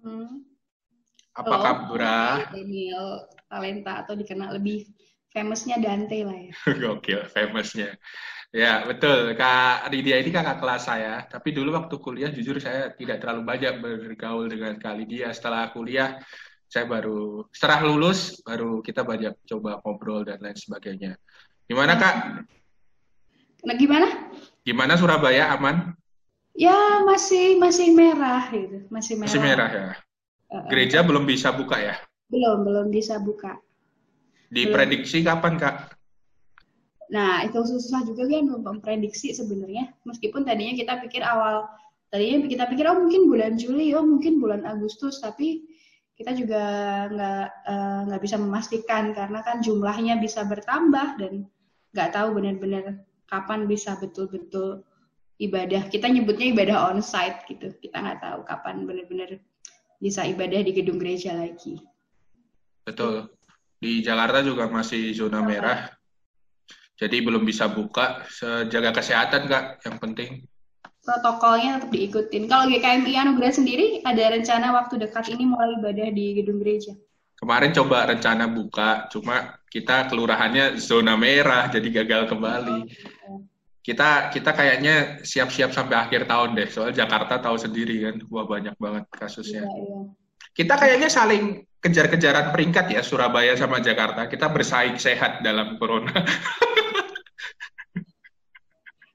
Hmm. Apa Oh, kabar? Daniel Talenta atau dikenal lebih famousnya Dante lah ya. Gokil, famousnya. Ya, betul. Kak Lydia ini kakak kelas saya. Tapi dulu waktu kuliah, jujur saya tidak terlalu banyak bergaul dengan Kak Lydia. Setelah kuliah, saya baru, setelah lulus, baru kita banyak coba ngobrol dan lain sebagainya. Gimana, Kak? Nah, gimana? Gimana Surabaya? Aman? Ya masih masih merah gitu, masih merah. Masih merah ya? Gereja belum bisa buka ya? belum belum bisa buka. Diprediksi kapan, Kak? Nah itu susah juga kan memprediksi sebenarnya. Meskipun tadinya kita pikir awal, tadinya kita pikir oh mungkin bulan Juli, oh mungkin bulan Agustus, tapi kita juga nggak eh, nggak bisa memastikan karena kan jumlahnya bisa bertambah dan nggak tahu benar-benar kapan bisa betul-betul ibadah. Kita nyebutnya ibadah onsite gitu. Kita nggak tahu kapan benar-benar bisa ibadah di gedung gereja lagi. Betul. Di Jakarta juga masih zona merah. Jadi belum bisa buka. Jaga kesehatan, Kak, yang penting. Protokolnya tetap diikutin. Kalau GKMI Anugerah sendiri ada rencana waktu dekat ini mulai ibadah di gedung gereja. Kemarin coba rencana buka, cuma kita kelurahannya zona merah, jadi gagal kembali. Kita kita kayaknya siap-siap sampai akhir tahun deh, soal Jakarta tahu sendiri kan, wah banyak banget kasusnya. Iya, iya. Kita kayaknya saling kejar-kejaran peringkat ya, Surabaya sama Jakarta. Kita bersaing sehat dalam corona.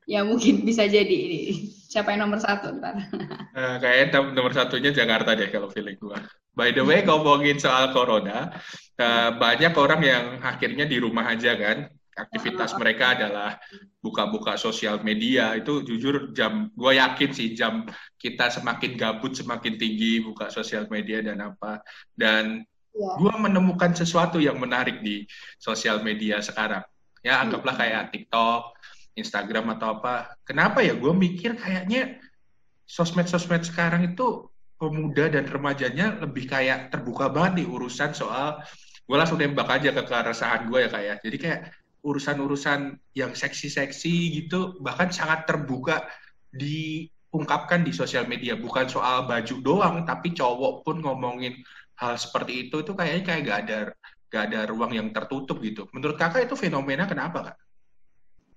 Ya mungkin bisa jadi ini. Siapa yang nomor satu ntar? Nah, kayaknya nomor satunya Jakarta deh kalau feeling gua. By the way, ngomongin soal corona, eh, banyak orang yang akhirnya di rumah aja kan. Aktivitas mereka adalah buka-buka sosial media. Itu jujur jam, gue yakin sih jam kita semakin gabut semakin tinggi buka sosial media dan apa. Dan Ya. gue menemukan sesuatu yang menarik di sosial media sekarang. Ya anggaplah kayak TikTok, Instagram atau apa. Kenapa ya? Gue mikir kayaknya sosmed-sosmed sekarang itu pemuda dan remajanya lebih kayak terbuka banget nih urusan soal gue langsung tembak aja ke keresahan gue ya kayak jadi kayak urusan-urusan yang seksi-seksi gitu bahkan sangat terbuka diungkapkan di sosial media. Bukan soal baju doang tapi cowok pun ngomongin hal seperti itu itu kayaknya kayak gak ada gak ada ruang yang tertutup gitu. Menurut kakak itu fenomena kenapa kak?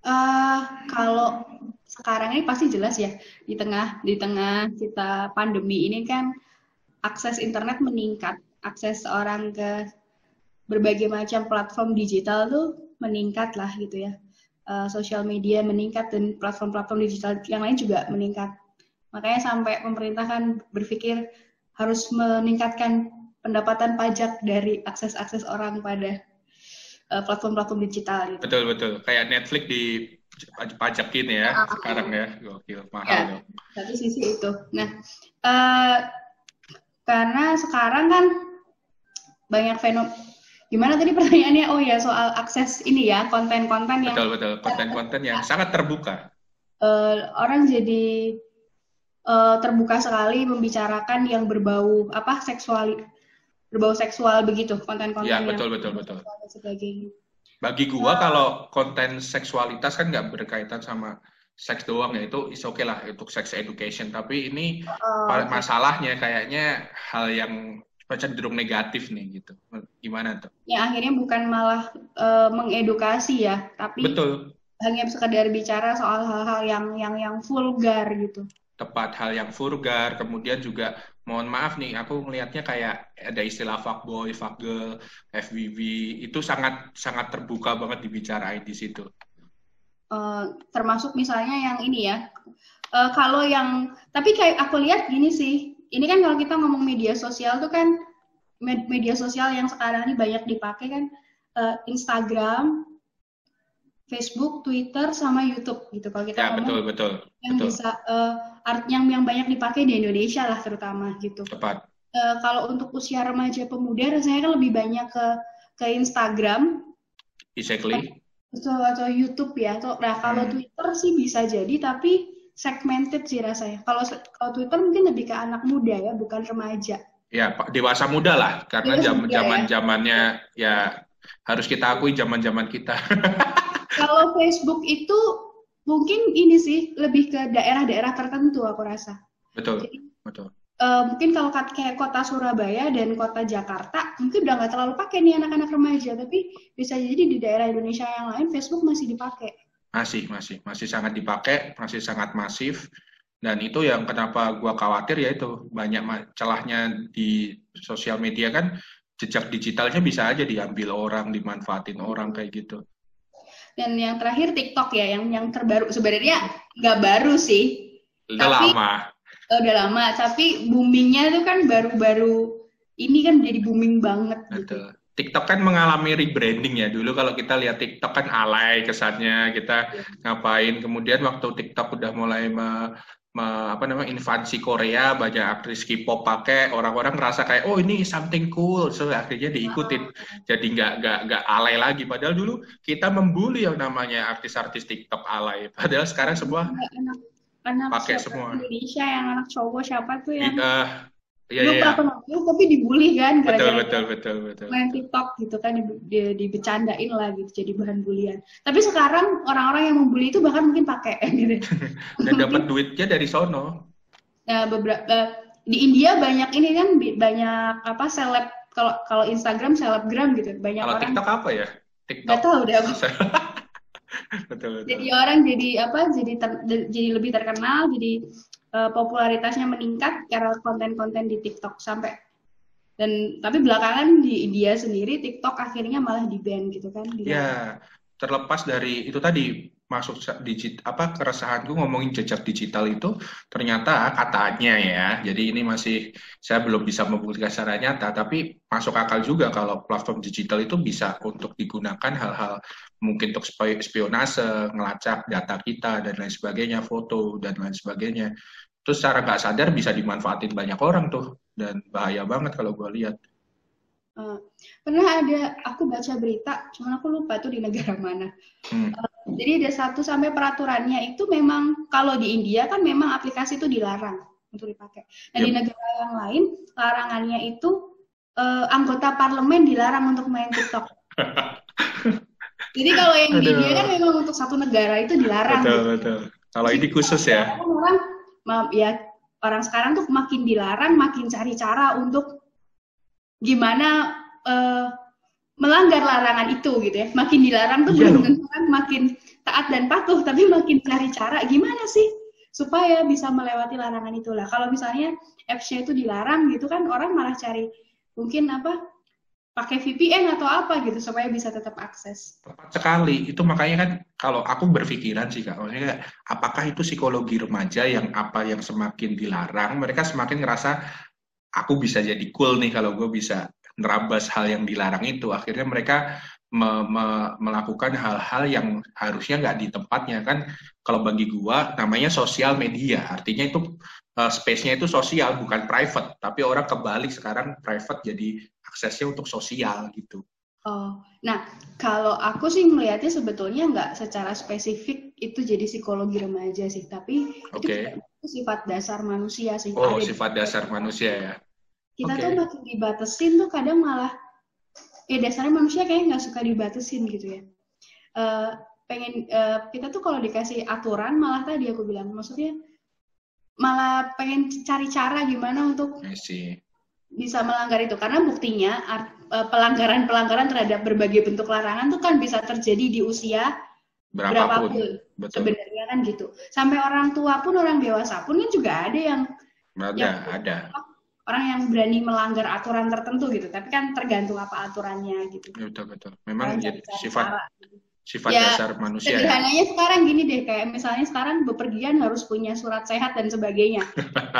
Eh, kalau sekarang ini pasti jelas ya di tengah di tengah kita pandemi ini kan akses internet meningkat, akses orang ke berbagai macam platform digital tuh meningkat lah gitu ya. Eh, sosial media meningkat dan platform-platform digital yang lain juga meningkat. Makanya sampai pemerintah kan berpikir harus meningkatkan pendapatan pajak dari akses-akses orang pada eh, platform-platform digital gitu. Betul betul kayak Netflix di pajakin ya Ah, sekarang ya gokil mahal Ya. dong. satu sisi itu. Nah, eh, karena sekarang kan banyak fenom gimana tadi pertanyaannya? Oh ya soal akses ini ya konten-konten yang Betul betul konten-konten yang sangat terbuka. eh, orang jadi eh, terbuka sekali membicarakan yang berbau apa seksual berbau seksual begitu konten-konten Ya yang betul betul betul. sebagainya. Bagi gua kalau konten seksualitas kan nggak berkaitan sama seks doang ya itu is oke lah untuk sex education tapi ini pa- masalahnya kayaknya hal yang cenderung negatif nih gitu. Gimana tuh? yang akhirnya bukan malah eh, mengedukasi ya, tapi Betul. hanya sekedar bicara soal hal-hal yang yang yang vulgar gitu. tepat hal yang vulgar kemudian juga mohon maaf nih aku ngelihatnya kayak ada istilah fuckboy, fuckgirl, FWB itu sangat sangat terbuka banget dibicarain di situ. Eh, termasuk misalnya yang ini ya. Eh, kalau yang tapi kayak aku lihat gini sih. Ini kan kalau kita ngomong media sosial tuh kan med- media sosial yang sekarang ini banyak dipakai kan eh, Instagram, Facebook, Twitter sama YouTube gitu. Kalau kita Ya ngomong betul betul yang betul bisa eh, art yang yang banyak dipakai di Indonesia lah terutama gitu. tepat. Eh, kalau untuk usia remaja pemuda rasanya kan lebih banyak ke ke Instagram Exactly. atau atau YouTube ya. Atau, nah kalau Hmm. Twitter sih bisa jadi tapi segmented sih rasanya. Kalau kalau Twitter mungkin lebih ke anak muda ya, bukan remaja. Ya Pak, dewasa muda lah karena Dewasa jam muda, ya. zaman zamannya ya harus kita akui zaman zaman kita. Kalau Facebook itu mungkin ini sih lebih ke daerah-daerah tertentu aku rasa. betul Jadi betul. uh, mungkin kalau kayak kota Surabaya dan kota Jakarta mungkin udah nggak terlalu pakai nih anak-anak remaja tapi bisa jadi di daerah Indonesia yang lain Facebook masih dipakai masih masih. Masih sangat dipakai masih sangat masif. Dan itu yang kenapa gua khawatir ya itu. Banyak celahnya di sosial media kan jejak digitalnya bisa aja diambil orang dimanfaatin orang kayak gitu. Dan yang terakhir TikTok ya yang yang terbaru. Sebenarnya nggak baru sih. Udah tapi, lama. Oh, udah lama. Tapi boomingnya itu kan baru-baru ini kan jadi booming banget gitu. Betul. TikTok kan mengalami rebranding ya. Dulu kalau kita lihat TikTok kan alay kesannya kita ngapain. Kemudian waktu TikTok udah mulai me, me, apa namanya invasi Korea banyak aktris K-pop pakai orang-orang ngerasa kayak oh ini something cool. So akhirnya diikutin. Jadi nggak nggak nggak alay lagi. Padahal dulu kita membuli yang namanya artis-artis TikTok alay. Padahal sekarang semua anak pakai semua. Indonesia yang anak cowok siapa tuh yang uh, Iya, iya. Lu tapi dibully kan gara-gara betul, betul, betul, betul. main TikTok gitu kan di, di, dibecandain lah gitu jadi bahan bulian. Tapi sekarang orang-orang yang membuli itu bahkan mungkin pakai gitu. Dan dapat duitnya dari sono. Nah, beberapa uh, di India banyak ini kan banyak apa seleb kalau kalau Instagram selebgram gitu. Banyak kalau orang TikTok apa ya? TikTok. Gak tahu deh aku. betul, betul. Jadi orang jadi apa? Jadi ter, jadi lebih terkenal, jadi uh, popularitasnya meningkat karena konten-konten di TikTok sampai dan tapi belakangan di India sendiri TikTok akhirnya malah di ban gitu kan? Ya, terlepas dari itu tadi masuk digit apa keresahanku ngomongin jejak digital itu ternyata katanya ya. Jadi ini masih saya belum bisa membuktikan secara nyata tapi masuk akal juga kalau platform digital itu bisa untuk digunakan hal-hal mungkin untuk spionase ngelacak data kita dan lain sebagainya foto dan lain sebagainya. Terus secara nggak sadar bisa dimanfaatin banyak orang tuh dan bahaya banget kalau gue lihat Uh, pernah ada aku baca berita, cuman aku lupa itu di negara mana. Hmm. Uh, jadi ada satu sampai peraturannya itu memang kalau di India kan memang aplikasi itu dilarang untuk dipakai. Nah yep. di negara yang lain larangannya itu uh, anggota parlemen dilarang untuk main TikTok. jadi kalau yang di India kan memang untuk satu negara itu dilarang. Betul gitu. betul. Kalau ini khusus ya. Orang ya orang sekarang tuh makin dilarang, makin cari cara untuk gimana uh, melanggar larangan itu gitu ya. Makin dilarang tuh yeah. belum tentu kan makin taat dan patuh, tapi makin cari cara gimana sih supaya bisa melewati larangan itulah. Kalau misalnya apps-nya itu dilarang gitu kan orang malah cari mungkin apa pakai VPN atau apa gitu supaya bisa tetap akses. Tepat sekali. Itu makanya kan kalau aku berpikiran sih Kak, maksudnya apakah itu psikologi remaja yang apa yang semakin dilarang, mereka semakin ngerasa aku bisa jadi cool nih kalau gue bisa nerabas hal yang dilarang itu. Akhirnya mereka me, me, melakukan hal-hal yang harusnya nggak di tempatnya kan? Kalau bagi gue namanya sosial media. Artinya itu uh, space-nya itu sosial bukan private. Tapi orang kebalik sekarang private jadi aksesnya untuk sosial gitu. Oh, nah kalau aku sih melihatnya sebetulnya nggak secara spesifik itu jadi psikologi remaja sih, tapi okay. itu sifat dasar manusia sih. Oh, Ada sifat dasar manusia ya. Kita okay. tuh makin dibatasin tuh kadang malah, ya dasarnya manusia kayak nggak suka dibatasin gitu ya. Uh, pengen uh, kita tuh kalau dikasih aturan malah tadi aku bilang, maksudnya malah pengen cari cara gimana untuk bisa melanggar itu karena buktinya eh, pelanggaran-pelanggaran terhadap berbagai bentuk larangan tuh kan bisa terjadi di usia berapapun, berapapun sebenarnya kan gitu. Sampai orang tua pun orang dewasa pun kan juga ada yang ada yang, ada. orang yang berani melanggar aturan tertentu gitu. Tapi kan tergantung apa aturannya gitu. Betul betul. Memang jadi sifat cara, gitu sifat ya, dasar manusia. Ya. Sederhananya ya? sekarang gini deh, kayak misalnya sekarang bepergian harus punya surat sehat dan sebagainya.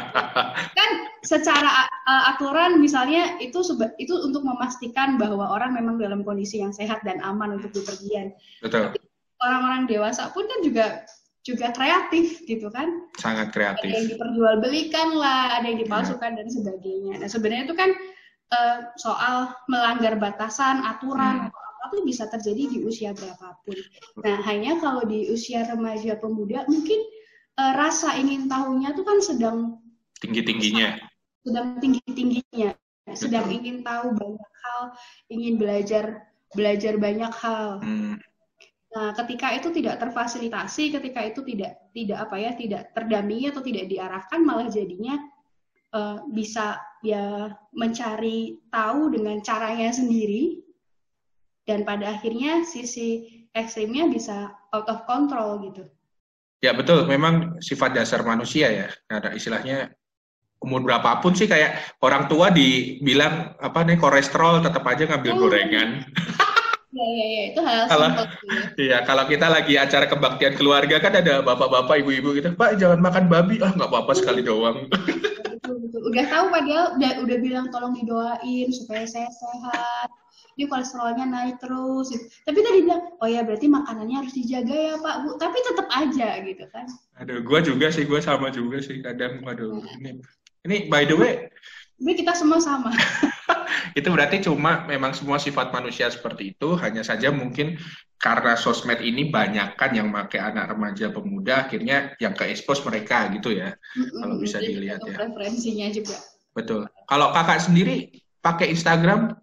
kan secara uh, aturan misalnya itu itu untuk memastikan bahwa orang memang dalam kondisi yang sehat dan aman untuk bepergian. Betul. Orang-orang dewasa pun kan juga juga kreatif gitu kan. Sangat kreatif. Ada yang diperjualbelikan lah, ada yang dipalsukan ya. dan sebagainya. Nah sebenarnya itu kan uh, soal melanggar batasan, aturan, hmm itu bisa terjadi di usia berapapun. Nah, hanya kalau di usia remaja pemuda mungkin uh, rasa ingin tahunya tuh kan sedang tinggi-tingginya. Sedang tinggi-tingginya. Sedang ingin tahu banyak hal, ingin belajar belajar banyak hal. Hmm. Nah, ketika itu tidak terfasilitasi, ketika itu tidak tidak apa ya, tidak terdampingi atau tidak diarahkan malah jadinya uh, bisa ya mencari tahu dengan caranya sendiri dan pada akhirnya sisi ekstrimnya bisa out of control gitu. Ya betul, memang sifat dasar manusia ya. Ada istilahnya umur berapapun sih kayak orang tua dibilang apa nih kolesterol tetap aja ngambil oh. gorengan. Iya iya ya. itu hal kalau, Iya, kalau kita lagi acara kebaktian keluarga kan ada bapak-bapak, ibu-ibu gitu, Pak jangan makan babi, ah nggak apa-apa sekali doang. Udah tahu padahal udah, udah bilang tolong didoain supaya saya sehat. Dia kolesterolnya naik terus. Gitu. Tapi tadi bilang, oh ya berarti makanannya harus dijaga ya Pak Bu. Tapi tetap aja gitu kan. Aduh, gue juga sih, gue sama juga sih kadang. Aduh, ini ini by the way. Ini kita semua sama. itu berarti cuma memang semua sifat manusia seperti itu, hanya saja mungkin karena sosmed ini banyak kan yang pakai anak remaja pemuda, akhirnya yang ke expose mereka gitu ya, mm-hmm. kalau bisa dilihat ya. Preferensinya juga. Betul. Kalau kakak sendiri pakai Instagram,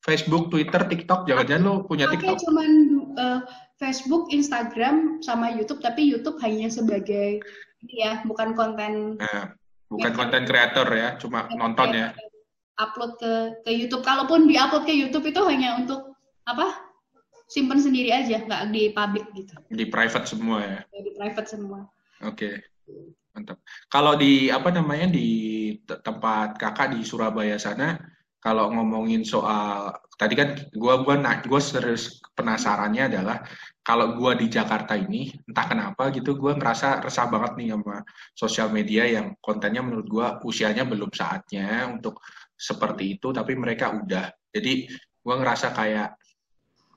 Facebook, Twitter, TikTok, jangan-jangan lo punya Pakai TikTok? cuman uh, Facebook, Instagram, sama YouTube, tapi YouTube hanya sebagai ya bukan konten. Nah, Bukan konten kreator ya, cuma nonton ya. Upload ke ke YouTube. Kalaupun diupload ke YouTube itu hanya untuk apa? Simpen sendiri aja, nggak di public gitu. Di private semua ya. ya di private semua. Oke. Okay. Mantap. Kalau di apa namanya di tempat kakak di Surabaya sana, kalau ngomongin soal tadi kan gua gua gua serius penasarannya adalah kalau gue di Jakarta ini entah kenapa gitu gue ngerasa resah banget nih sama sosial media yang kontennya menurut gue usianya belum saatnya untuk seperti itu tapi mereka udah. Jadi gue ngerasa kayak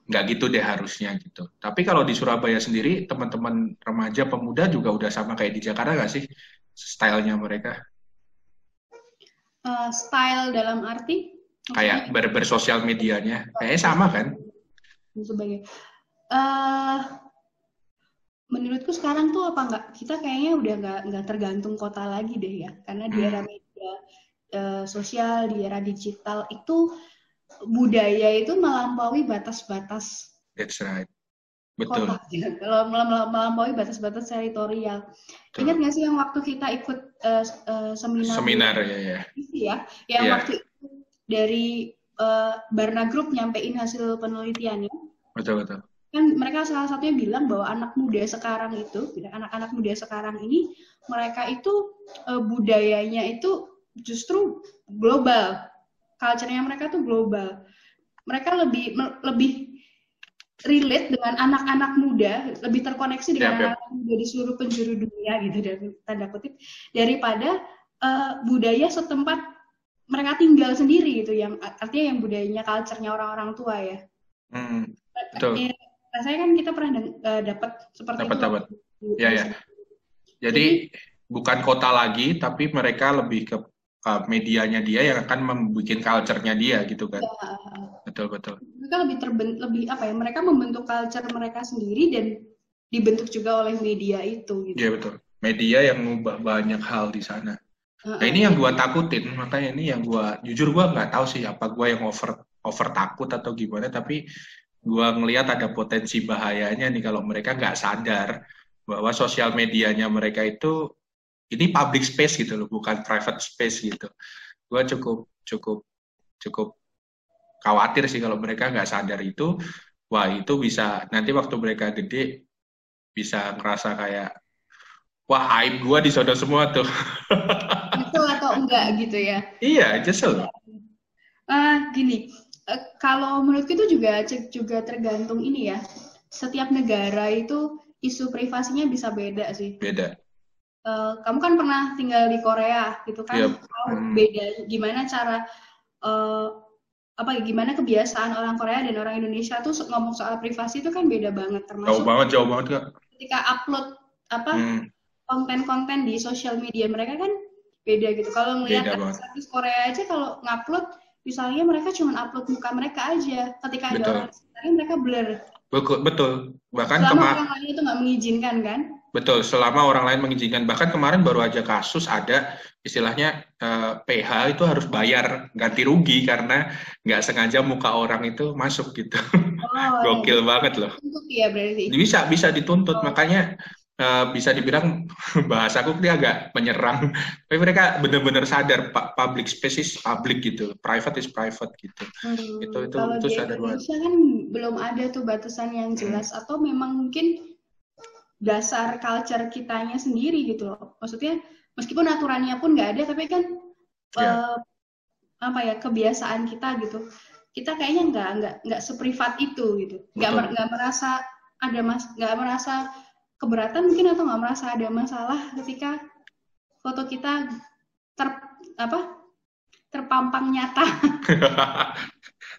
nggak gitu deh harusnya gitu. Tapi kalau di Surabaya sendiri teman-teman remaja pemuda juga udah sama kayak di Jakarta nggak sih stylenya mereka? Uh, style dalam arti kayak ber bersosial medianya kayaknya sama kan sebagai uh, menurutku sekarang tuh apa enggak kita kayaknya udah nggak nggak tergantung kota lagi deh ya karena di era hmm. media uh, sosial di era digital itu budaya itu melampaui batas-batas That's right. Betul. Kota, kalau melampaui batas-batas teritorial. Betul. Ingat nggak sih yang waktu kita ikut uh, uh, seminar? Seminar ya ya. ya, yang yeah. waktu dari uh, Barna Group nyampein hasil penelitiannya. Betul betul. Kan mereka salah satunya bilang bahwa anak muda sekarang itu anak-anak muda sekarang ini mereka itu uh, budayanya itu justru global. Culture-nya mereka tuh global. Mereka lebih lebih relate dengan anak-anak muda lebih terkoneksi dengan yep, anak muda di seluruh penjuru dunia gitu dan tanda kutip daripada uh, budaya setempat mereka tinggal sendiri gitu yang artinya yang budayanya culture-nya orang-orang tua ya hmm, betul ya, rasanya kan kita pernah uh, dapat seperti dapat, itu. Dapat. Ya ya. Jadi bukan kota lagi, tapi mereka lebih ke uh, medianya dia yang akan membuat culture-nya dia gitu kan. Ya. Betul betul. Mereka lebih terbentuk lebih apa ya? Mereka membentuk culture mereka sendiri dan dibentuk juga oleh media itu. Gitu. Iya betul. Media yang mengubah banyak hal di sana. Nah ini yang gua takutin, makanya ini yang gua jujur gua nggak tahu sih apa gua yang over over takut atau gimana, tapi gue ngelihat ada potensi bahayanya nih kalau mereka nggak sadar bahwa sosial medianya mereka itu ini public space gitu loh, bukan private space gitu. Gue cukup cukup cukup khawatir sih kalau mereka nggak sadar itu, wah itu bisa nanti waktu mereka gede bisa ngerasa kayak wah aib gue di sana semua tuh. Itu atau enggak gitu ya? Iya, justru. Uh, gini, Eh, kalau menurutku itu juga juga tergantung ini ya. Setiap negara itu isu privasinya bisa beda sih. Beda. Uh, kamu kan pernah tinggal di Korea gitu kan? Yep. Hmm. Beda gimana cara uh, apa gimana kebiasaan orang Korea dan orang Indonesia tuh ngomong soal privasi itu kan beda banget termasuk jauh banget jauh banget kak ketika upload apa hmm. konten-konten di sosial media mereka kan beda gitu. Kalau ngelihat artis Korea aja kalau ngupload misalnya mereka cuma upload muka mereka aja. Ketika ada betul. orang sekitarnya mereka blur. Betul betul. Bahkan selama orang lain itu nggak mengizinkan kan? Betul selama orang lain mengizinkan. Bahkan kemarin baru aja kasus ada istilahnya eh, PH itu harus bayar ganti rugi karena nggak sengaja muka orang itu masuk gitu. Oh, gokil iya. banget loh. Ya berarti. Bisa bisa dituntut. Oh. makanya uh, bisa dibilang bahasaku ini agak menyerang. Tapi mereka benar-benar sadar pak public space is public gitu, private is private gitu. Hmm, itu itu kalau itu di sadar Indonesia kan belum ada tuh batasan yang jelas hmm. atau memang mungkin dasar culture kitanya sendiri gitu loh. Maksudnya meskipun aturannya pun nggak ada, tapi kan yeah. Ya. uh, apa ya kebiasaan kita gitu. Kita kayaknya nggak nggak nggak seprivat itu gitu. Nggak nggak merasa ada mas nggak merasa keberatan mungkin atau nggak merasa ada masalah ketika foto kita ter apa terpampang nyata?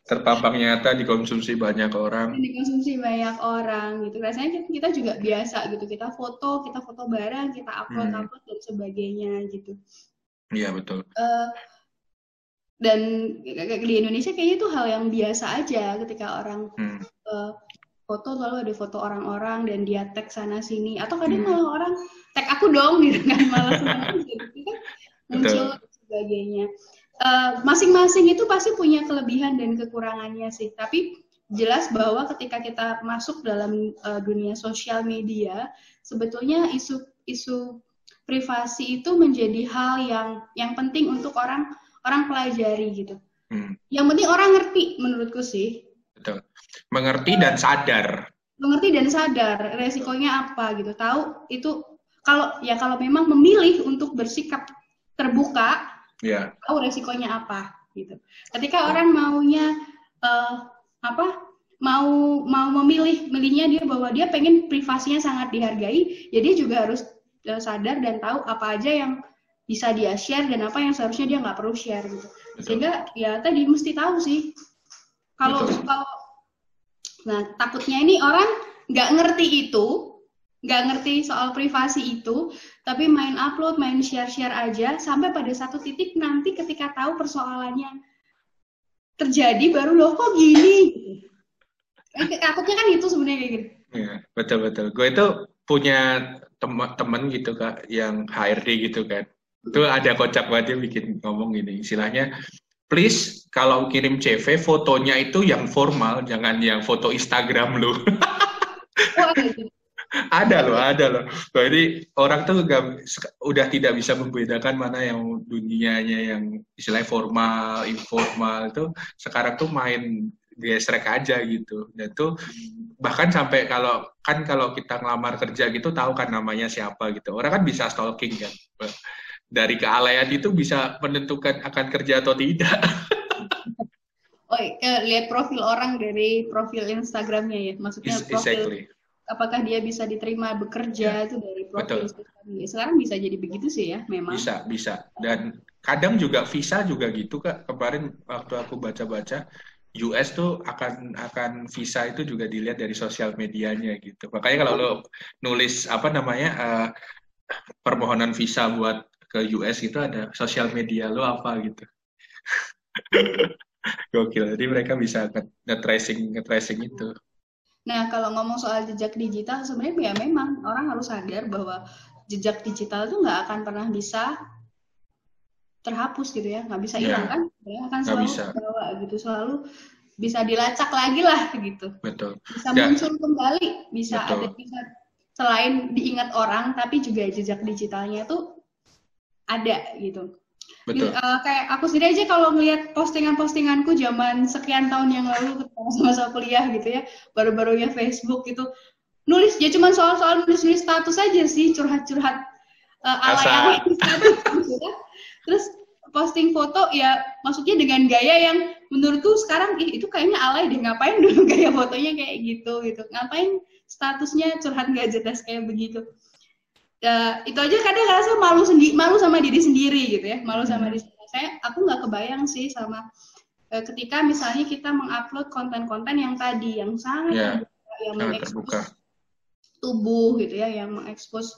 Terpampang nyata dikonsumsi banyak orang. Dikonsumsi banyak orang gitu. Rasanya kita juga biasa gitu. Kita foto kita foto barang kita upload hmm. upload dan sebagainya gitu. Iya betul. Uh, dan di Indonesia kayaknya itu hal yang biasa aja ketika orang hmm. uh, foto selalu ada foto orang-orang dan dia tag sana sini. Atau kadang hmm. malah orang tag aku dong gitu kan. Malah gitu kan. Muncul dan sebagainya. Masing eh, masing-masing itu pasti punya kelebihan dan kekurangannya sih. Tapi jelas bahwa ketika kita masuk dalam uh, dunia sosial media sebetulnya isu isu privasi itu menjadi hal yang yang penting untuk orang orang pelajari gitu. Hmm. yang penting orang ngerti menurutku sih betul mengerti dan sadar mengerti dan sadar resikonya apa gitu tahu itu kalau ya kalau memang memilih untuk bersikap terbuka yeah. tahu resikonya apa gitu. Ketika orang maunya uh, apa mau mau memilih milihnya dia bahwa dia pengen privasinya sangat dihargai, ya dia juga harus uh, sadar dan tahu apa aja yang bisa dia share dan apa yang seharusnya dia nggak perlu share gitu. Betul. Sehingga ya tadi mesti tahu sih kalau kalau nah takutnya ini orang nggak ngerti itu nggak ngerti soal privasi itu, tapi main upload, main share-share aja, sampai pada satu titik nanti ketika tahu persoalannya terjadi, baru loh kok gini. Eh, takutnya kan itu sebenarnya kayak gitu. Ya, betul betul. Gue itu punya teman-teman gitu kak, yang HRD gitu kan. Itu ada kocak banget dia bikin ngomong gini, istilahnya please kalau kirim CV fotonya itu yang formal, jangan yang foto Instagram lu. Ada loh, ada loh. Jadi orang tuh gak, udah tidak bisa membedakan mana yang dunianya yang istilahnya formal, informal itu sekarang tuh main gesrek aja gitu. Dan tuh bahkan sampai kalau kan kalau kita ngelamar kerja gitu tahu kan namanya siapa gitu. Orang kan bisa stalking kan. Dari kealayan itu bisa menentukan akan kerja atau tidak. Oh, lihat profil orang dari profil Instagramnya ya, maksudnya profil exactly. apakah dia bisa diterima bekerja ya. itu dari profil sekarang bisa jadi begitu sih ya memang. Bisa bisa. Dan kadang juga visa juga gitu kak. Kemarin waktu aku baca-baca US tuh akan akan visa itu juga dilihat dari sosial medianya gitu. Makanya kalau lo nulis apa namanya uh, permohonan visa buat ke US itu ada sosial media lo apa gitu gokil jadi mereka bisa nge-tracing nge-tracing itu Nah, kalau ngomong soal jejak digital, sebenarnya ya memang orang harus sadar bahwa jejak digital itu nggak akan pernah bisa terhapus gitu ya, nggak bisa iya. hilang yeah. kan? Ya, akan selalu bisa. bawa gitu, selalu bisa dilacak lagi lah gitu. Betul. Bisa ya. muncul kembali, bisa Betul. ada bisa selain diingat orang, tapi juga jejak digitalnya itu ada gitu. Betul. Uh, kayak aku sendiri aja kalau ngeliat postingan-postinganku zaman sekian tahun yang lalu masa-masa kuliah gitu ya, baru-barunya Facebook gitu, nulis ya cuma soal-soal nulis-nulis status aja sih, curhat-curhat uh, ala yang gitu ya. Terus posting foto ya maksudnya dengan gaya yang menurutku sekarang ih itu kayaknya alay deh ngapain dulu gaya fotonya kayak gitu gitu ngapain statusnya curhat gak jelas kayak begitu ya, itu aja kadang ngerasa malu sendiri malu sama diri sendiri gitu ya malu sama diri sendiri. Saya aku nggak kebayang sih sama uh, ketika misalnya kita mengupload konten-konten yang tadi yang sangat yeah, terbuka, yang mengekspos tubuh gitu ya yang mengekspos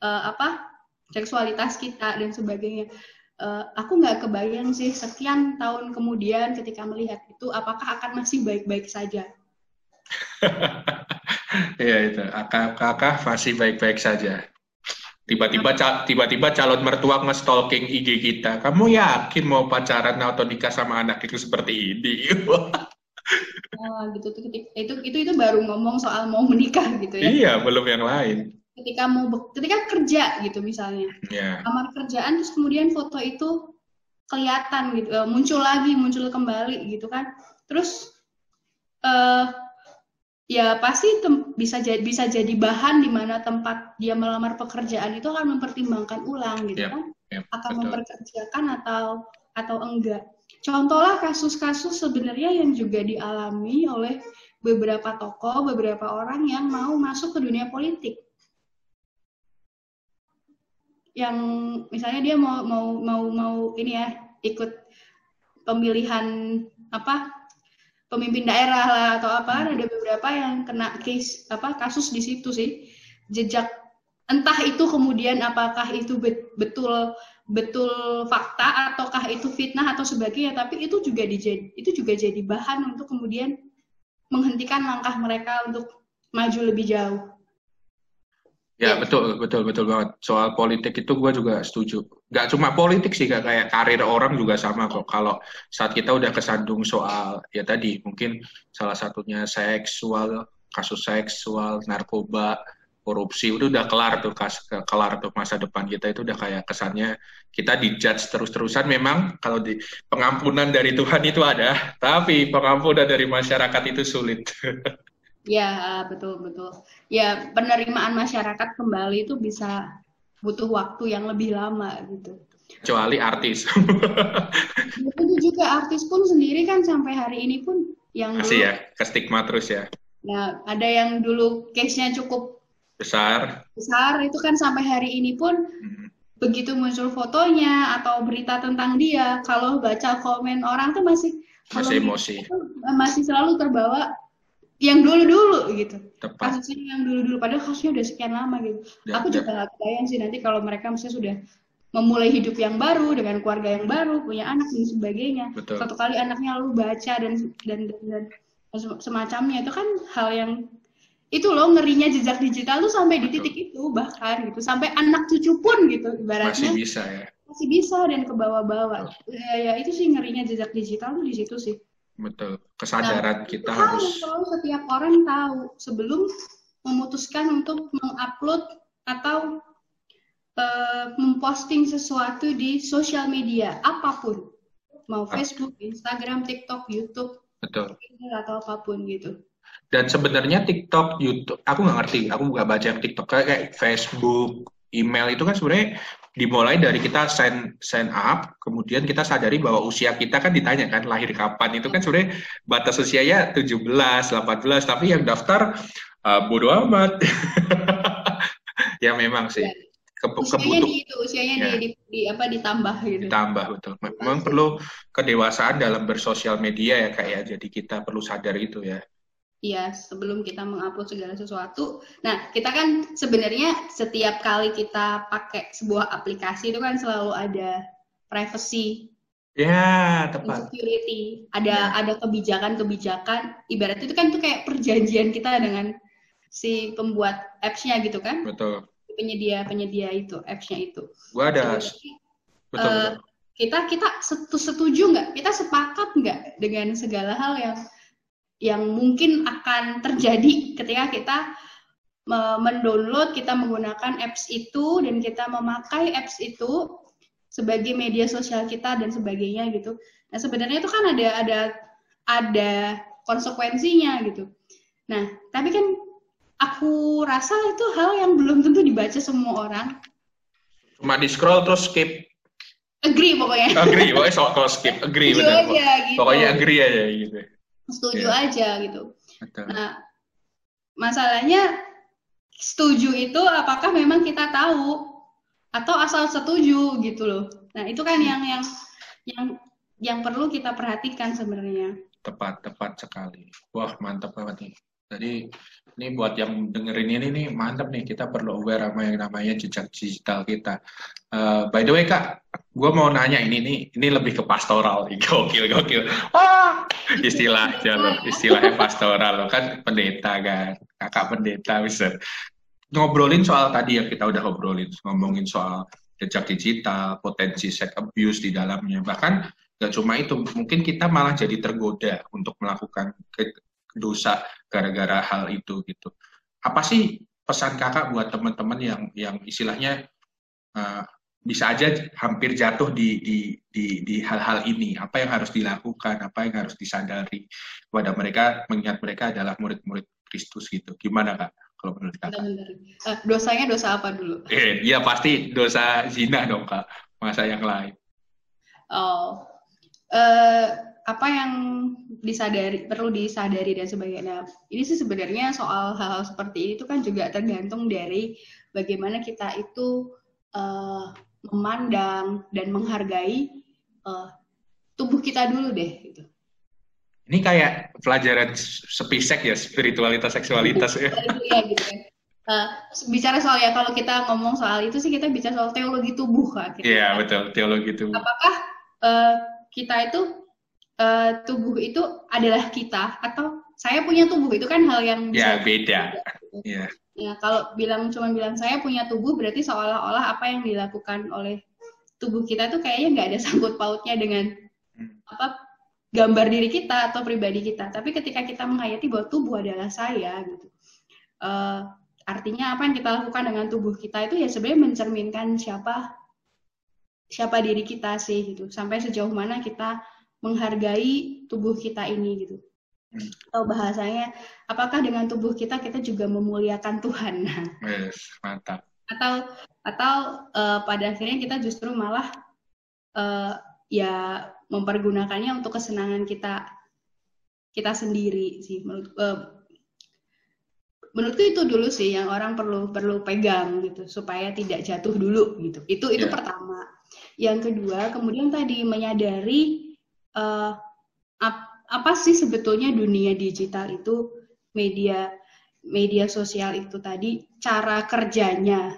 uh, apa seksualitas kita dan sebagainya. Uh, aku nggak kebayang sih sekian tahun kemudian ketika melihat itu apakah akan masih baik-baik saja? Iya itu, kakak masih baik-baik saja. Tiba-tiba tiba-tiba calon mertua nge-stalking IG kita. Kamu yakin mau pacaran atau nikah sama anak itu seperti ini? oh, gitu itu itu itu baru ngomong soal mau menikah gitu ya. Iya, belum yang lain. ketika mau ketika kerja gitu misalnya yeah. kamar kerjaan terus kemudian foto itu kelihatan gitu uh, muncul lagi muncul kembali gitu kan terus uh, ya pasti bisa jadi bisa jadi bahan di mana tempat dia melamar pekerjaan itu akan mempertimbangkan ulang gitu yep, kan? yep, akan betul. memperkerjakan atau atau enggak. Contohlah kasus-kasus sebenarnya yang juga dialami oleh beberapa tokoh beberapa orang yang mau masuk ke dunia politik. Yang misalnya dia mau mau mau mau ini ya ikut pemilihan apa pemimpin daerah lah atau apa hmm. ada beberapa yang kena case apa kasus di situ sih jejak entah itu kemudian apakah itu betul betul fakta ataukah itu fitnah atau sebagainya tapi itu juga dijadi itu juga jadi bahan untuk kemudian menghentikan langkah mereka untuk maju lebih jauh Ya betul betul betul banget soal politik itu gue juga setuju. Gak cuma politik sih gak kayak karir orang juga sama kok. Kalau saat kita udah kesandung soal ya tadi mungkin salah satunya seksual kasus seksual narkoba korupsi itu udah kelar tuh kas, kelar tuh masa depan kita itu udah kayak kesannya kita dijudge terus-terusan memang kalau di pengampunan dari Tuhan itu ada tapi pengampunan dari masyarakat itu sulit Ya, betul betul. Ya, penerimaan masyarakat kembali itu bisa butuh waktu yang lebih lama gitu. Kecuali artis. Itu juga artis pun sendiri kan sampai hari ini pun yang masih dulu, ya ke stigma terus ya. Nah, ada yang dulu case-nya cukup besar. Besar itu kan sampai hari ini pun hmm. begitu muncul fotonya atau berita tentang dia, kalau baca komen orang tuh masih masih emosi. Masih selalu terbawa yang dulu-dulu gitu. Tepat. Kasusnya yang dulu-dulu padahal kasusnya udah sekian lama gitu. Ya, aku juga nggak kebayang sih nanti kalau mereka misalnya sudah memulai hidup yang baru dengan keluarga yang baru, punya anak dan sebagainya. Betul. Satu kali anaknya lalu baca dan dan dan, dan semacamnya itu kan hal yang itu loh ngerinya jejak digital tuh sampai Betul. di titik itu bahkan gitu sampai anak cucu pun gitu ibaratnya masih bisa ya masih bisa dan ke bawah-bawah ya, ya itu sih ngerinya jejak digital tuh di situ sih Betul. Kesadaran nah, kita harus selalu setiap orang tahu sebelum memutuskan untuk mengupload atau uh, memposting sesuatu di sosial media apa pun. Mau ah. Facebook, Instagram, TikTok, YouTube, Betul. atau apa pun gitu. Dan sebenarnya TikTok, YouTube, aku nggak ngerti, aku nggak baca yang TikTok kayak Facebook, email itu kan sebenarnya dimulai dari kita sign sign up, kemudian kita sadari bahwa usia kita kan ditanya kan lahir kapan itu kan sebenarnya batas usianya 17, 18, tapi yang daftar uh, bodoh amat. ya memang sih. Ke, usianya di itu, usianya ya. di, di, di apa ditambah gitu. Ditambah betul. Memang perlu kedewasaan dalam bersosial media ya kayak ya. Jadi kita perlu sadar itu ya. Iya, sebelum kita mengupload segala sesuatu. Nah, kita kan sebenarnya setiap kali kita pakai sebuah aplikasi itu kan selalu ada privacy. Ya, tepat. Security. Ada ya. ada kebijakan-kebijakan. Ibarat itu kan itu kayak perjanjian kita dengan si pembuat apps-nya gitu kan? Betul. Penyedia penyedia itu apps-nya itu. Gua ada. Jadi, betul, uh, betul. Kita kita setuju nggak? Kita sepakat nggak dengan segala hal yang yang mungkin akan terjadi ketika kita mendownload, kita menggunakan apps itu dan kita memakai apps itu sebagai media sosial kita dan sebagainya gitu. Nah sebenarnya itu kan ada ada ada konsekuensinya gitu. Nah tapi kan aku rasa itu hal yang belum tentu dibaca semua orang. Cuma di scroll terus skip. Agree pokoknya. Agree, pokoknya soal skip. Agree benar. Gitu. Pokoknya agree aja gitu setuju yeah. aja gitu. Betul. Nah, masalahnya setuju itu apakah memang kita tahu atau asal setuju gitu loh. Nah, itu kan hmm. yang yang yang yang perlu kita perhatikan sebenarnya. Tepat, tepat sekali. Wah, mantap banget nih. Jadi ini buat yang dengerin ini nih mantap nih. Kita perlu aware sama yang namanya jejak digital kita. Uh, by the way kak, gue mau nanya ini nih, ini lebih ke pastoral, gokil gokil. Wah, istilah jalur, istilahnya pastoral kan pendeta kan, kakak pendeta bisa. Ngobrolin soal tadi yang kita udah ngobrolin, ngomongin soal jejak digital, potensi sex abuse di dalamnya, bahkan gak cuma itu, mungkin kita malah jadi tergoda untuk melakukan dosa gara-gara hal itu gitu. Apa sih pesan kakak buat teman-teman yang yang istilahnya uh, bisa aja hampir jatuh di di di di hal-hal ini? Apa yang harus dilakukan? Apa yang harus disadari kepada mereka? Mengingat mereka adalah murid-murid Kristus gitu. Gimana kak kalau menurut kakak? Uh, dosanya dosa apa dulu? Eh iya pasti dosa zina dong kak. Masa yang lain. Oh. Uh, apa yang disadari perlu disadari dan sebagainya. Ini sih sebenarnya soal hal-hal seperti ini itu kan juga tergantung dari bagaimana kita itu uh, memandang dan menghargai uh, tubuh kita dulu deh gitu. Ini kayak pelajaran sepisek ya spiritualitas seksualitas ya. Iya gitu kan. Uh, bicara soal ya kalau kita ngomong soal itu sih kita bicara soal teologi tubuh kan. Gitu. Iya betul teologi tubuh. Apakah uh, kita itu uh, tubuh itu adalah kita atau saya punya tubuh itu kan hal yang ya beda. Iya. Ya, kalau bilang cuma bilang saya punya tubuh berarti seolah-olah apa yang dilakukan oleh tubuh kita tuh kayaknya nggak ada sangkut pautnya dengan hmm. apa gambar diri kita atau pribadi kita. Tapi ketika kita menghayati bahwa tubuh adalah saya gitu. Uh, artinya apa yang kita lakukan dengan tubuh kita itu ya sebenarnya mencerminkan siapa siapa diri kita sih gitu. Sampai sejauh mana kita menghargai tubuh kita ini gitu. Atau bahasanya, apakah dengan tubuh kita kita juga memuliakan Tuhan? Yes, mantap. Atau atau uh, pada akhirnya kita justru malah uh, ya mempergunakannya untuk kesenangan kita kita sendiri sih menurut uh, menurutku itu dulu sih yang orang perlu perlu pegang gitu supaya tidak jatuh dulu gitu itu itu yeah. pertama yang kedua kemudian tadi menyadari uh, ap, apa sih sebetulnya dunia digital itu media media sosial itu tadi cara kerjanya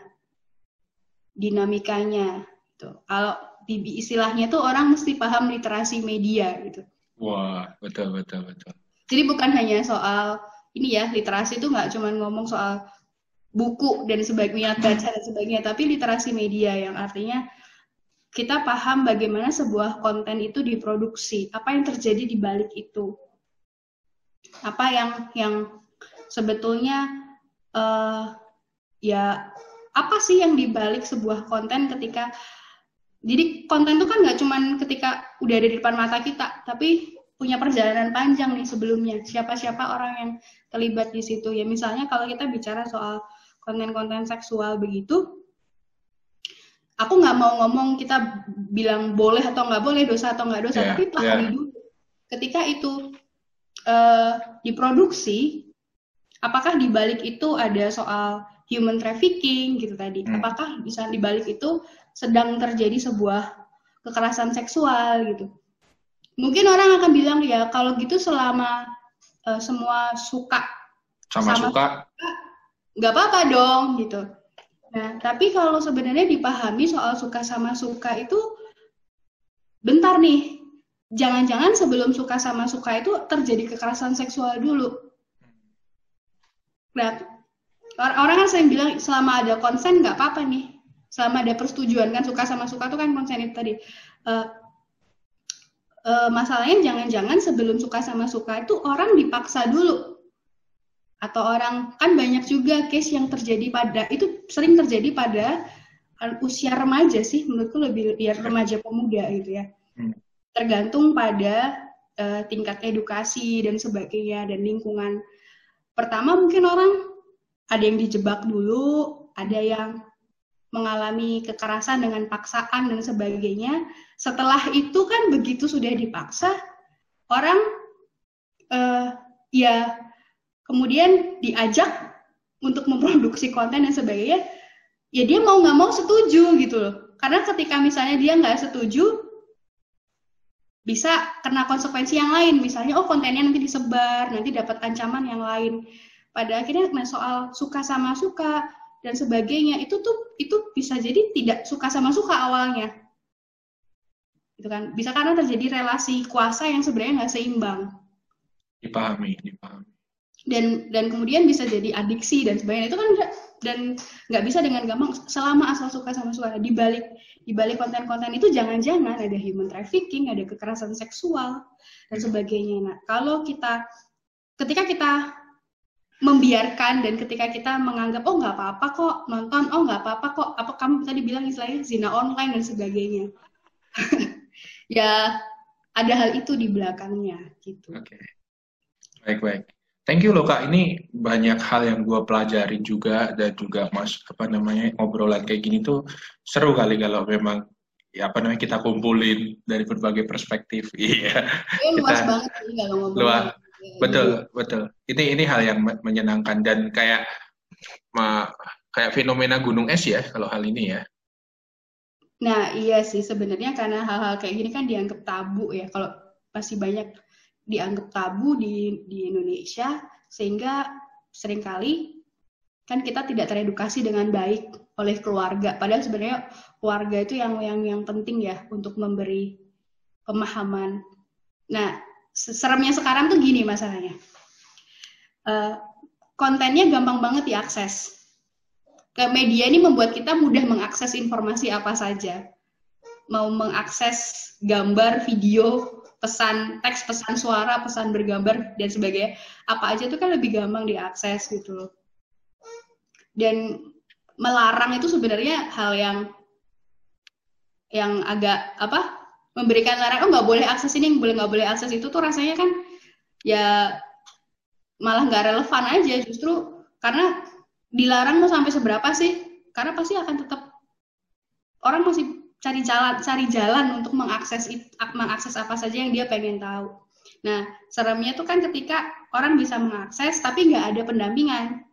dinamikanya gitu. Kalau di istilahnya tuh orang mesti paham literasi media gitu. Wah, betul betul betul. Jadi bukan hanya soal ini ya, literasi itu nggak cuma ngomong soal buku dan sebagainya, baca dan sebagainya, tapi literasi media yang artinya kita paham bagaimana sebuah konten itu diproduksi, apa yang terjadi di balik itu, apa yang yang sebetulnya uh, ya apa sih yang dibalik sebuah konten ketika jadi konten itu kan nggak cuman ketika udah ada di depan mata kita, tapi punya perjalanan panjang nih sebelumnya. Siapa-siapa orang yang terlibat di situ ya. Misalnya kalau kita bicara soal konten-konten seksual begitu, aku nggak mau ngomong kita bilang boleh atau nggak boleh dosa atau nggak dosa yeah, tapi pahami yeah. dulu. Ketika itu uh, diproduksi apakah di balik itu ada soal human trafficking gitu tadi? Hmm. apakah bisa di balik itu sedang terjadi sebuah kekerasan seksual gitu? Mungkin orang akan bilang ya kalau gitu selama uh, semua suka sama, sama suka nggak apa-apa dong gitu Nah, tapi kalau sebenarnya dipahami soal suka sama suka itu bentar nih. Jangan-jangan sebelum suka sama suka itu terjadi kekerasan seksual dulu. Nah, orang kan sering bilang selama ada konsen nggak apa-apa nih. Selama ada persetujuan kan suka sama suka itu kan konsen itu tadi. Uh, uh, masalahnya jangan-jangan sebelum suka sama suka itu orang dipaksa dulu atau orang kan banyak juga case yang terjadi pada itu sering terjadi pada usia remaja sih menurutku lebih ya remaja pemuda gitu ya. Hmm. tergantung pada uh, tingkat edukasi dan sebagainya dan lingkungan. Pertama mungkin orang ada yang dijebak dulu ada yang mengalami kekerasan dengan paksaan dan sebagainya. Setelah itu kan begitu sudah dipaksa orang uh, ya kemudian diajak untuk memproduksi konten dan sebagainya, ya dia mau nggak mau setuju gitu loh. Karena ketika misalnya dia nggak setuju, bisa kena konsekuensi yang lain. Misalnya, oh kontennya nanti disebar, nanti dapat ancaman yang lain. Pada akhirnya, nah soal suka sama suka dan sebagainya itu tuh itu bisa jadi tidak suka sama suka awalnya. Itu kan bisa karena terjadi relasi kuasa yang sebenarnya nggak seimbang. Dipahami, dipahami dan dan kemudian bisa jadi adiksi dan sebagainya itu kan dan nggak bisa dengan gampang selama asal suka sama suka di balik di balik konten-konten itu jangan-jangan ada human trafficking ada kekerasan seksual dan sebagainya nah kalau kita ketika kita membiarkan dan ketika kita menganggap oh nggak apa-apa kok nonton oh nggak apa-apa kok apa kamu tadi bilang istilahnya zina online dan sebagainya ya ada hal itu di belakangnya gitu. Oke, okay. baik baik. Thank you loh kak. Ini banyak hal yang gue pelajarin juga dan juga mas apa namanya obrolan kayak gini tuh seru kali kalau memang ya apa namanya kita kumpulin dari berbagai perspektif. Iya. Yeah. luas banget sih kalau ngomong. Luas. Betul, betul. Ini ini hal yang menyenangkan dan kayak ma, kayak fenomena gunung es ya kalau hal ini ya. Nah, iya sih sebenarnya karena hal-hal kayak gini kan dianggap tabu ya. Kalau masih banyak dianggap tabu di di Indonesia sehingga sering kali kan kita tidak teredukasi dengan baik oleh keluarga. Padahal sebenarnya keluarga itu yang yang yang penting ya untuk memberi pemahaman. Nah, seremnya sekarang tuh gini masalahnya. Uh, kontennya gampang banget diakses. Ke media ini membuat kita mudah mengakses informasi apa saja. Mau mengakses gambar, video, pesan teks, pesan suara, pesan bergambar dan sebagainya, apa aja itu kan lebih gampang diakses gitu loh. Dan melarang itu sebenarnya hal yang yang agak apa memberikan larangan oh nggak boleh akses ini boleh nggak boleh akses itu tuh rasanya kan ya malah nggak relevan aja justru karena dilarang mau sampai seberapa sih karena pasti akan tetap orang masih cari jalan cari jalan untuk mengakses mengakses apa saja yang dia pengen tahu. Nah seremnya tuh kan ketika orang bisa mengakses tapi nggak ada pendampingan.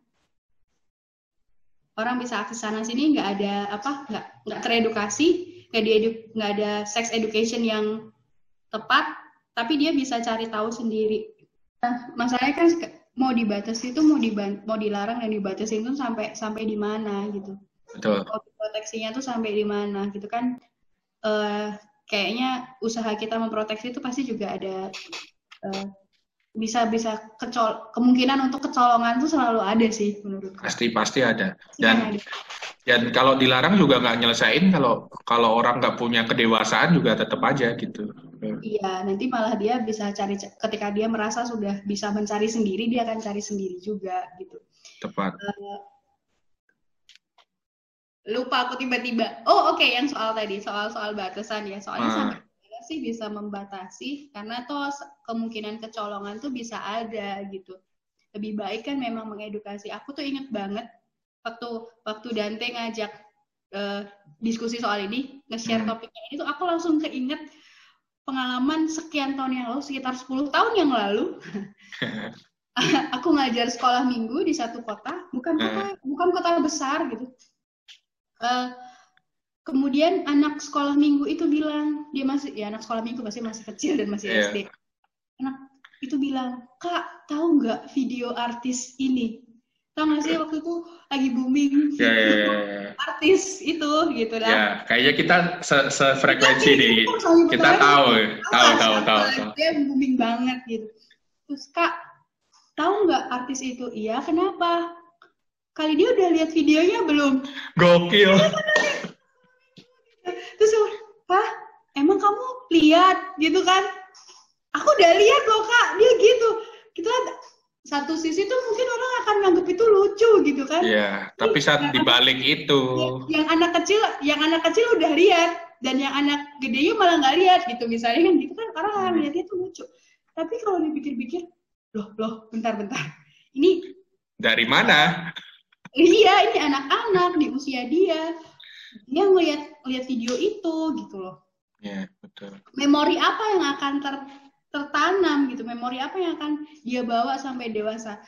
Orang bisa akses sana sini nggak ada apa nggak nggak teredukasi nggak di nggak ada sex education yang tepat tapi dia bisa cari tahu sendiri. Nah masalahnya kan mau dibatasi itu mau diban mau dilarang dan dibatasi itu sampai sampai di mana gitu betul proteksinya tuh sampai di mana gitu kan uh, kayaknya usaha kita memproteksi itu pasti juga ada uh, bisa bisa kecol kemungkinan untuk kecolongan tuh selalu ada sih menurutku. Pasti pasti ada. Dan ada. dan kalau dilarang juga nggak nyelesain kalau kalau orang nggak punya kedewasaan juga tetap aja gitu. Iya, nanti malah dia bisa cari ketika dia merasa sudah bisa mencari sendiri dia akan cari sendiri juga gitu. Tepat. Uh, lupa aku tiba-tiba. Oh, oke okay, yang soal tadi, soal soal batasan ya. Soalnya ah. sampai sih bisa membatasi karena toh kemungkinan kecolongan tuh bisa ada gitu. Lebih baik kan memang mengedukasi. Aku tuh inget banget waktu waktu Dante ngajak uh, diskusi soal ini, nge-share hmm. topiknya ini tuh aku langsung keinget pengalaman sekian tahun yang lalu, sekitar 10 tahun yang lalu. aku ngajar sekolah minggu di satu kota, bukan kota, hmm. bukan kota besar gitu. Uh, Kemudian anak sekolah minggu itu bilang, dia masih ya anak sekolah minggu pasti masih kecil dan masih yeah. SD. Anak itu bilang, "Kak, tahu nggak video artis ini?" Tahu nggak sih waktu itu lagi booming yeah, yeah, yeah. Artis itu gitu lah. Ya, yeah, kayaknya kita se sefrekuensi nih. Kita tahu, tahu, tahu, tahu, tahu. Dia booming banget gitu. Terus Kak, tahu nggak artis itu? Iya, kenapa? Kali dia udah lihat videonya belum? Gokil. Iya, terus hah? Emang kamu lihat? Gitu kan. Aku udah lihat loh kak. Dia gitu. Kita satu sisi tuh mungkin orang akan nganggap itu lucu gitu kan. Iya tapi saat dibalik itu. Yang, yang anak kecil yang anak kecil udah lihat. Dan yang anak gedenya malah nggak lihat gitu misalnya. Kan gitu kan orang hmm. lihatnya tuh lucu. Tapi kalau dipikir-pikir loh loh bentar-bentar ini dari mana iya ini anak-anak di usia dia dia ngeliat ngeliat video itu gitu loh. Yeah, betul. Memori apa yang akan ter, tertanam gitu, memori apa yang akan dia bawa sampai dewasa.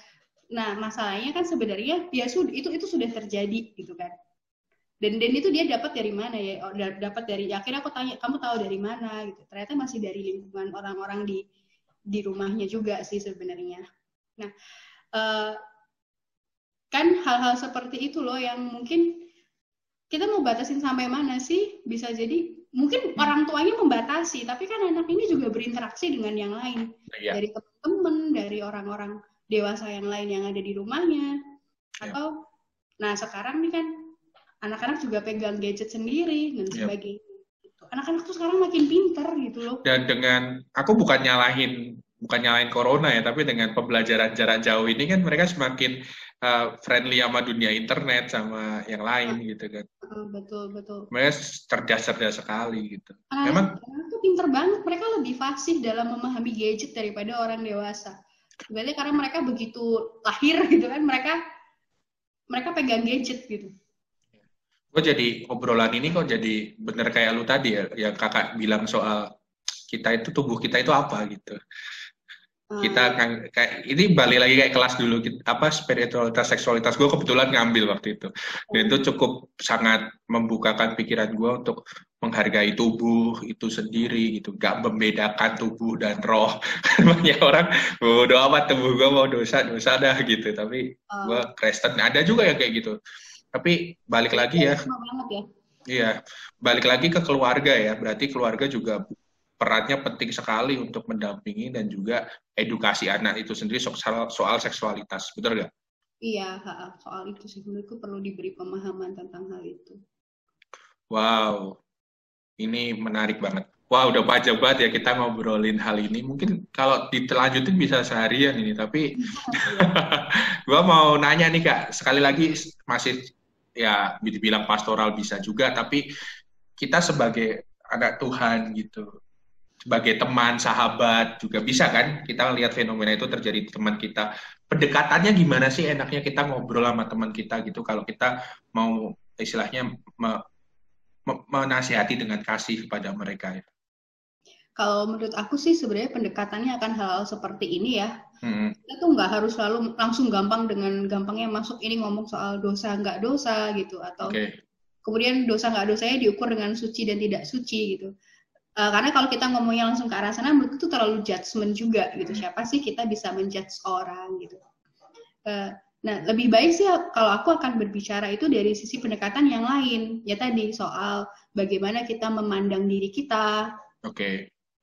Nah, masalahnya kan sebenarnya dia sudah itu itu sudah terjadi gitu kan. Dan dan itu dia dapat dari mana ya? Oh, dapat dari akhirnya aku tanya, kamu tahu dari mana gitu. Ternyata masih dari lingkungan orang-orang di di rumahnya juga sih sebenarnya. Nah, uh, kan hal-hal seperti itu loh yang mungkin kita mau batasin sampai mana sih? Bisa jadi mungkin orang tuanya membatasi, tapi kan anak ini juga berinteraksi dengan yang lain. Ya. Dari teman-teman, dari orang-orang dewasa yang lain yang ada di rumahnya. Ya. Atau nah sekarang nih kan anak-anak juga pegang gadget sendiri dan iya. sebagainya. Ya. Anak-anak tuh sekarang makin pinter gitu loh. Dan dengan aku bukan nyalahin bukan nyalain corona ya, tapi dengan pembelajaran jarak jauh ini kan mereka semakin uh, friendly sama dunia internet sama yang lain gitu kan. Betul betul. Mereka cerdas-cerdas sekali gitu. Ah, Memang itu pinter banget. Mereka lebih fasih dalam memahami gadget daripada orang dewasa. Berarti karena mereka begitu lahir gitu kan, mereka mereka pegang gadget gitu. Gue jadi obrolan ini kok jadi bener kayak lu tadi ya, yang kakak bilang soal kita itu tubuh kita itu apa gitu kita hmm. kan kayak ini balik lagi kayak kelas dulu apa spiritualitas seksualitas gue kebetulan ngambil waktu itu. Dan itu cukup sangat membukakan pikiran gue untuk menghargai tubuh itu sendiri gitu. Gak membedakan tubuh dan roh. Banyak orang bodo amat tubuh gue mau dosa dosa dah gitu. Tapi gue Kristen. Ada juga yang kayak gitu. Tapi balik lagi ya, ya. Iya. Balik lagi ke keluarga ya. Berarti keluarga juga perannya penting sekali untuk mendampingi dan juga edukasi anak itu sendiri soal, soal seksualitas, betul nggak? Iya, soal itu sih menurutku perlu diberi pemahaman tentang hal itu. Wow, ini menarik banget. Wah, wow, udah panjang banget ya kita ngobrolin hal ini. Mungkin kalau ditelanjutin bisa seharian ini, tapi gua mau nanya nih kak, sekali lagi masih ya dibilang pastoral bisa juga, tapi kita sebagai anak Tuhan gitu, sebagai teman, sahabat juga bisa kan kita lihat fenomena itu terjadi di teman kita. Pendekatannya gimana sih enaknya kita ngobrol sama teman kita gitu kalau kita mau istilahnya me, me, menasihati dengan kasih kepada mereka ya. Kalau menurut aku sih sebenarnya pendekatannya akan hal-hal seperti ini ya. Hmm. Kita tuh nggak harus selalu langsung gampang dengan gampangnya masuk ini ngomong soal dosa nggak dosa gitu atau okay. kemudian dosa nggak dosanya diukur dengan suci dan tidak suci gitu Uh, karena kalau kita ngomongnya langsung ke arah sana, itu terlalu judgement juga gitu. Hmm. Siapa sih kita bisa menjudge orang gitu. Uh, nah, lebih baik sih kalau aku akan berbicara itu dari sisi pendekatan yang lain. Ya tadi soal bagaimana kita memandang diri kita. Oke. Okay.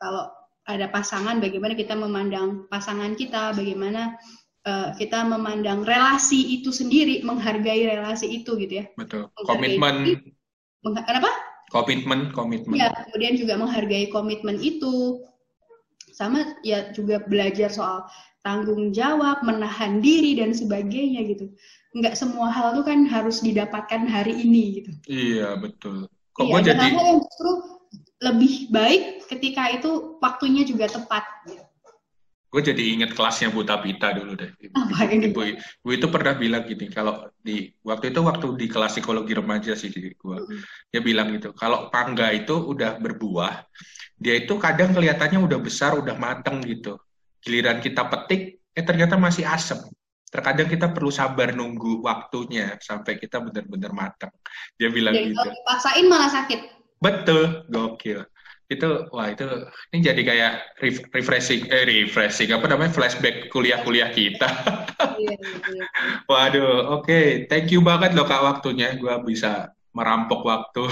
Kalau ada pasangan, bagaimana kita memandang pasangan kita, bagaimana uh, kita memandang relasi itu sendiri, menghargai relasi itu gitu ya. Betul. Komitmen. Kenapa? Komitmen, komitmen. Ya, kemudian juga menghargai komitmen itu. Sama ya juga belajar soal tanggung jawab, menahan diri dan sebagainya gitu. Enggak semua hal itu kan harus didapatkan hari ini gitu. Iya, betul. Kok iya, jadi hal yang justru lebih baik ketika itu waktunya juga tepat gitu gue jadi inget kelasnya Bu Tapita dulu deh. Ibu, Apa ini? Ibu, ibu itu pernah bilang gini, kalau di waktu itu waktu di kelas psikologi remaja sih gue, mm. dia bilang gitu, kalau pangga itu udah berbuah, dia itu kadang kelihatannya udah besar, udah mateng gitu. Giliran kita petik, eh ternyata masih asem. Terkadang kita perlu sabar nunggu waktunya sampai kita benar-benar matang. Dia bilang Jadi, gitu. Kalau dipaksain malah sakit. Betul, gokil itu wah itu ini jadi kayak refreshing eh refreshing apa namanya flashback kuliah-kuliah kita. Iya, iya, iya. Waduh, oke, okay. thank you banget loh kak waktunya, gue bisa merampok waktu.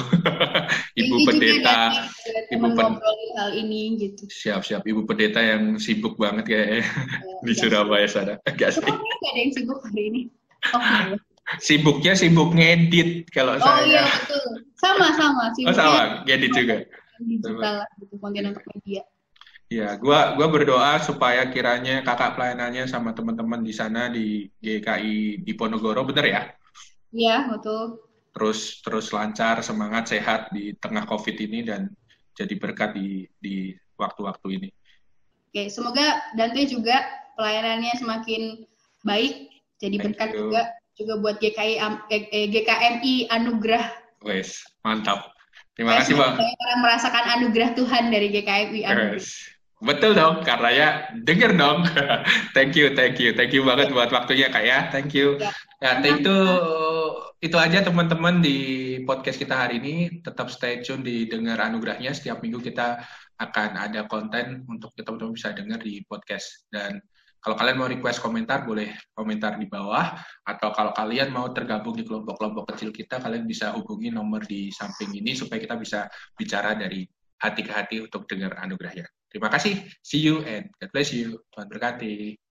Ibu pendeta ibu pen hal ini gitu. siap siap ibu pendeta yang sibuk banget kayak ya, di Surabaya sana. Enggak sih. ada yang sibuk hari ini? Oh, sibuknya sibuk ngedit kalau oh, saya. oh iya betul. Sama sama sibuk oh, sama ngedit juga digital gitu konten untuk media. Ya, gua gua berdoa supaya kiranya kakak pelayanannya sama teman-teman di sana di GKI di Ponorogo bener ya? Iya, betul. Terus terus lancar, semangat, sehat di tengah Covid ini dan jadi berkat di di waktu-waktu ini. Oke, semoga Dante juga pelayanannya semakin baik, jadi Thank berkat you. juga juga buat GKI eh, GKMI Anugerah. Wes, mantap. Terima kasih, Bang. Saya merasakan anugerah Tuhan dari GKMI. Yes. Betul dong, karena ya denger dong. thank you, thank you, thank you banget buat waktunya kak ya, thank you. Ya, ya itu itu aja teman-teman di podcast kita hari ini. Tetap stay tune di dengar anugerahnya. Setiap minggu kita akan ada konten untuk teman-teman bisa dengar di podcast dan kalau kalian mau request komentar, boleh komentar di bawah. Atau kalau kalian mau tergabung di kelompok-kelompok kecil kita, kalian bisa hubungi nomor di samping ini supaya kita bisa bicara dari hati ke hati untuk dengar anugerahnya. Terima kasih. See you and God bless you. Tuhan berkati.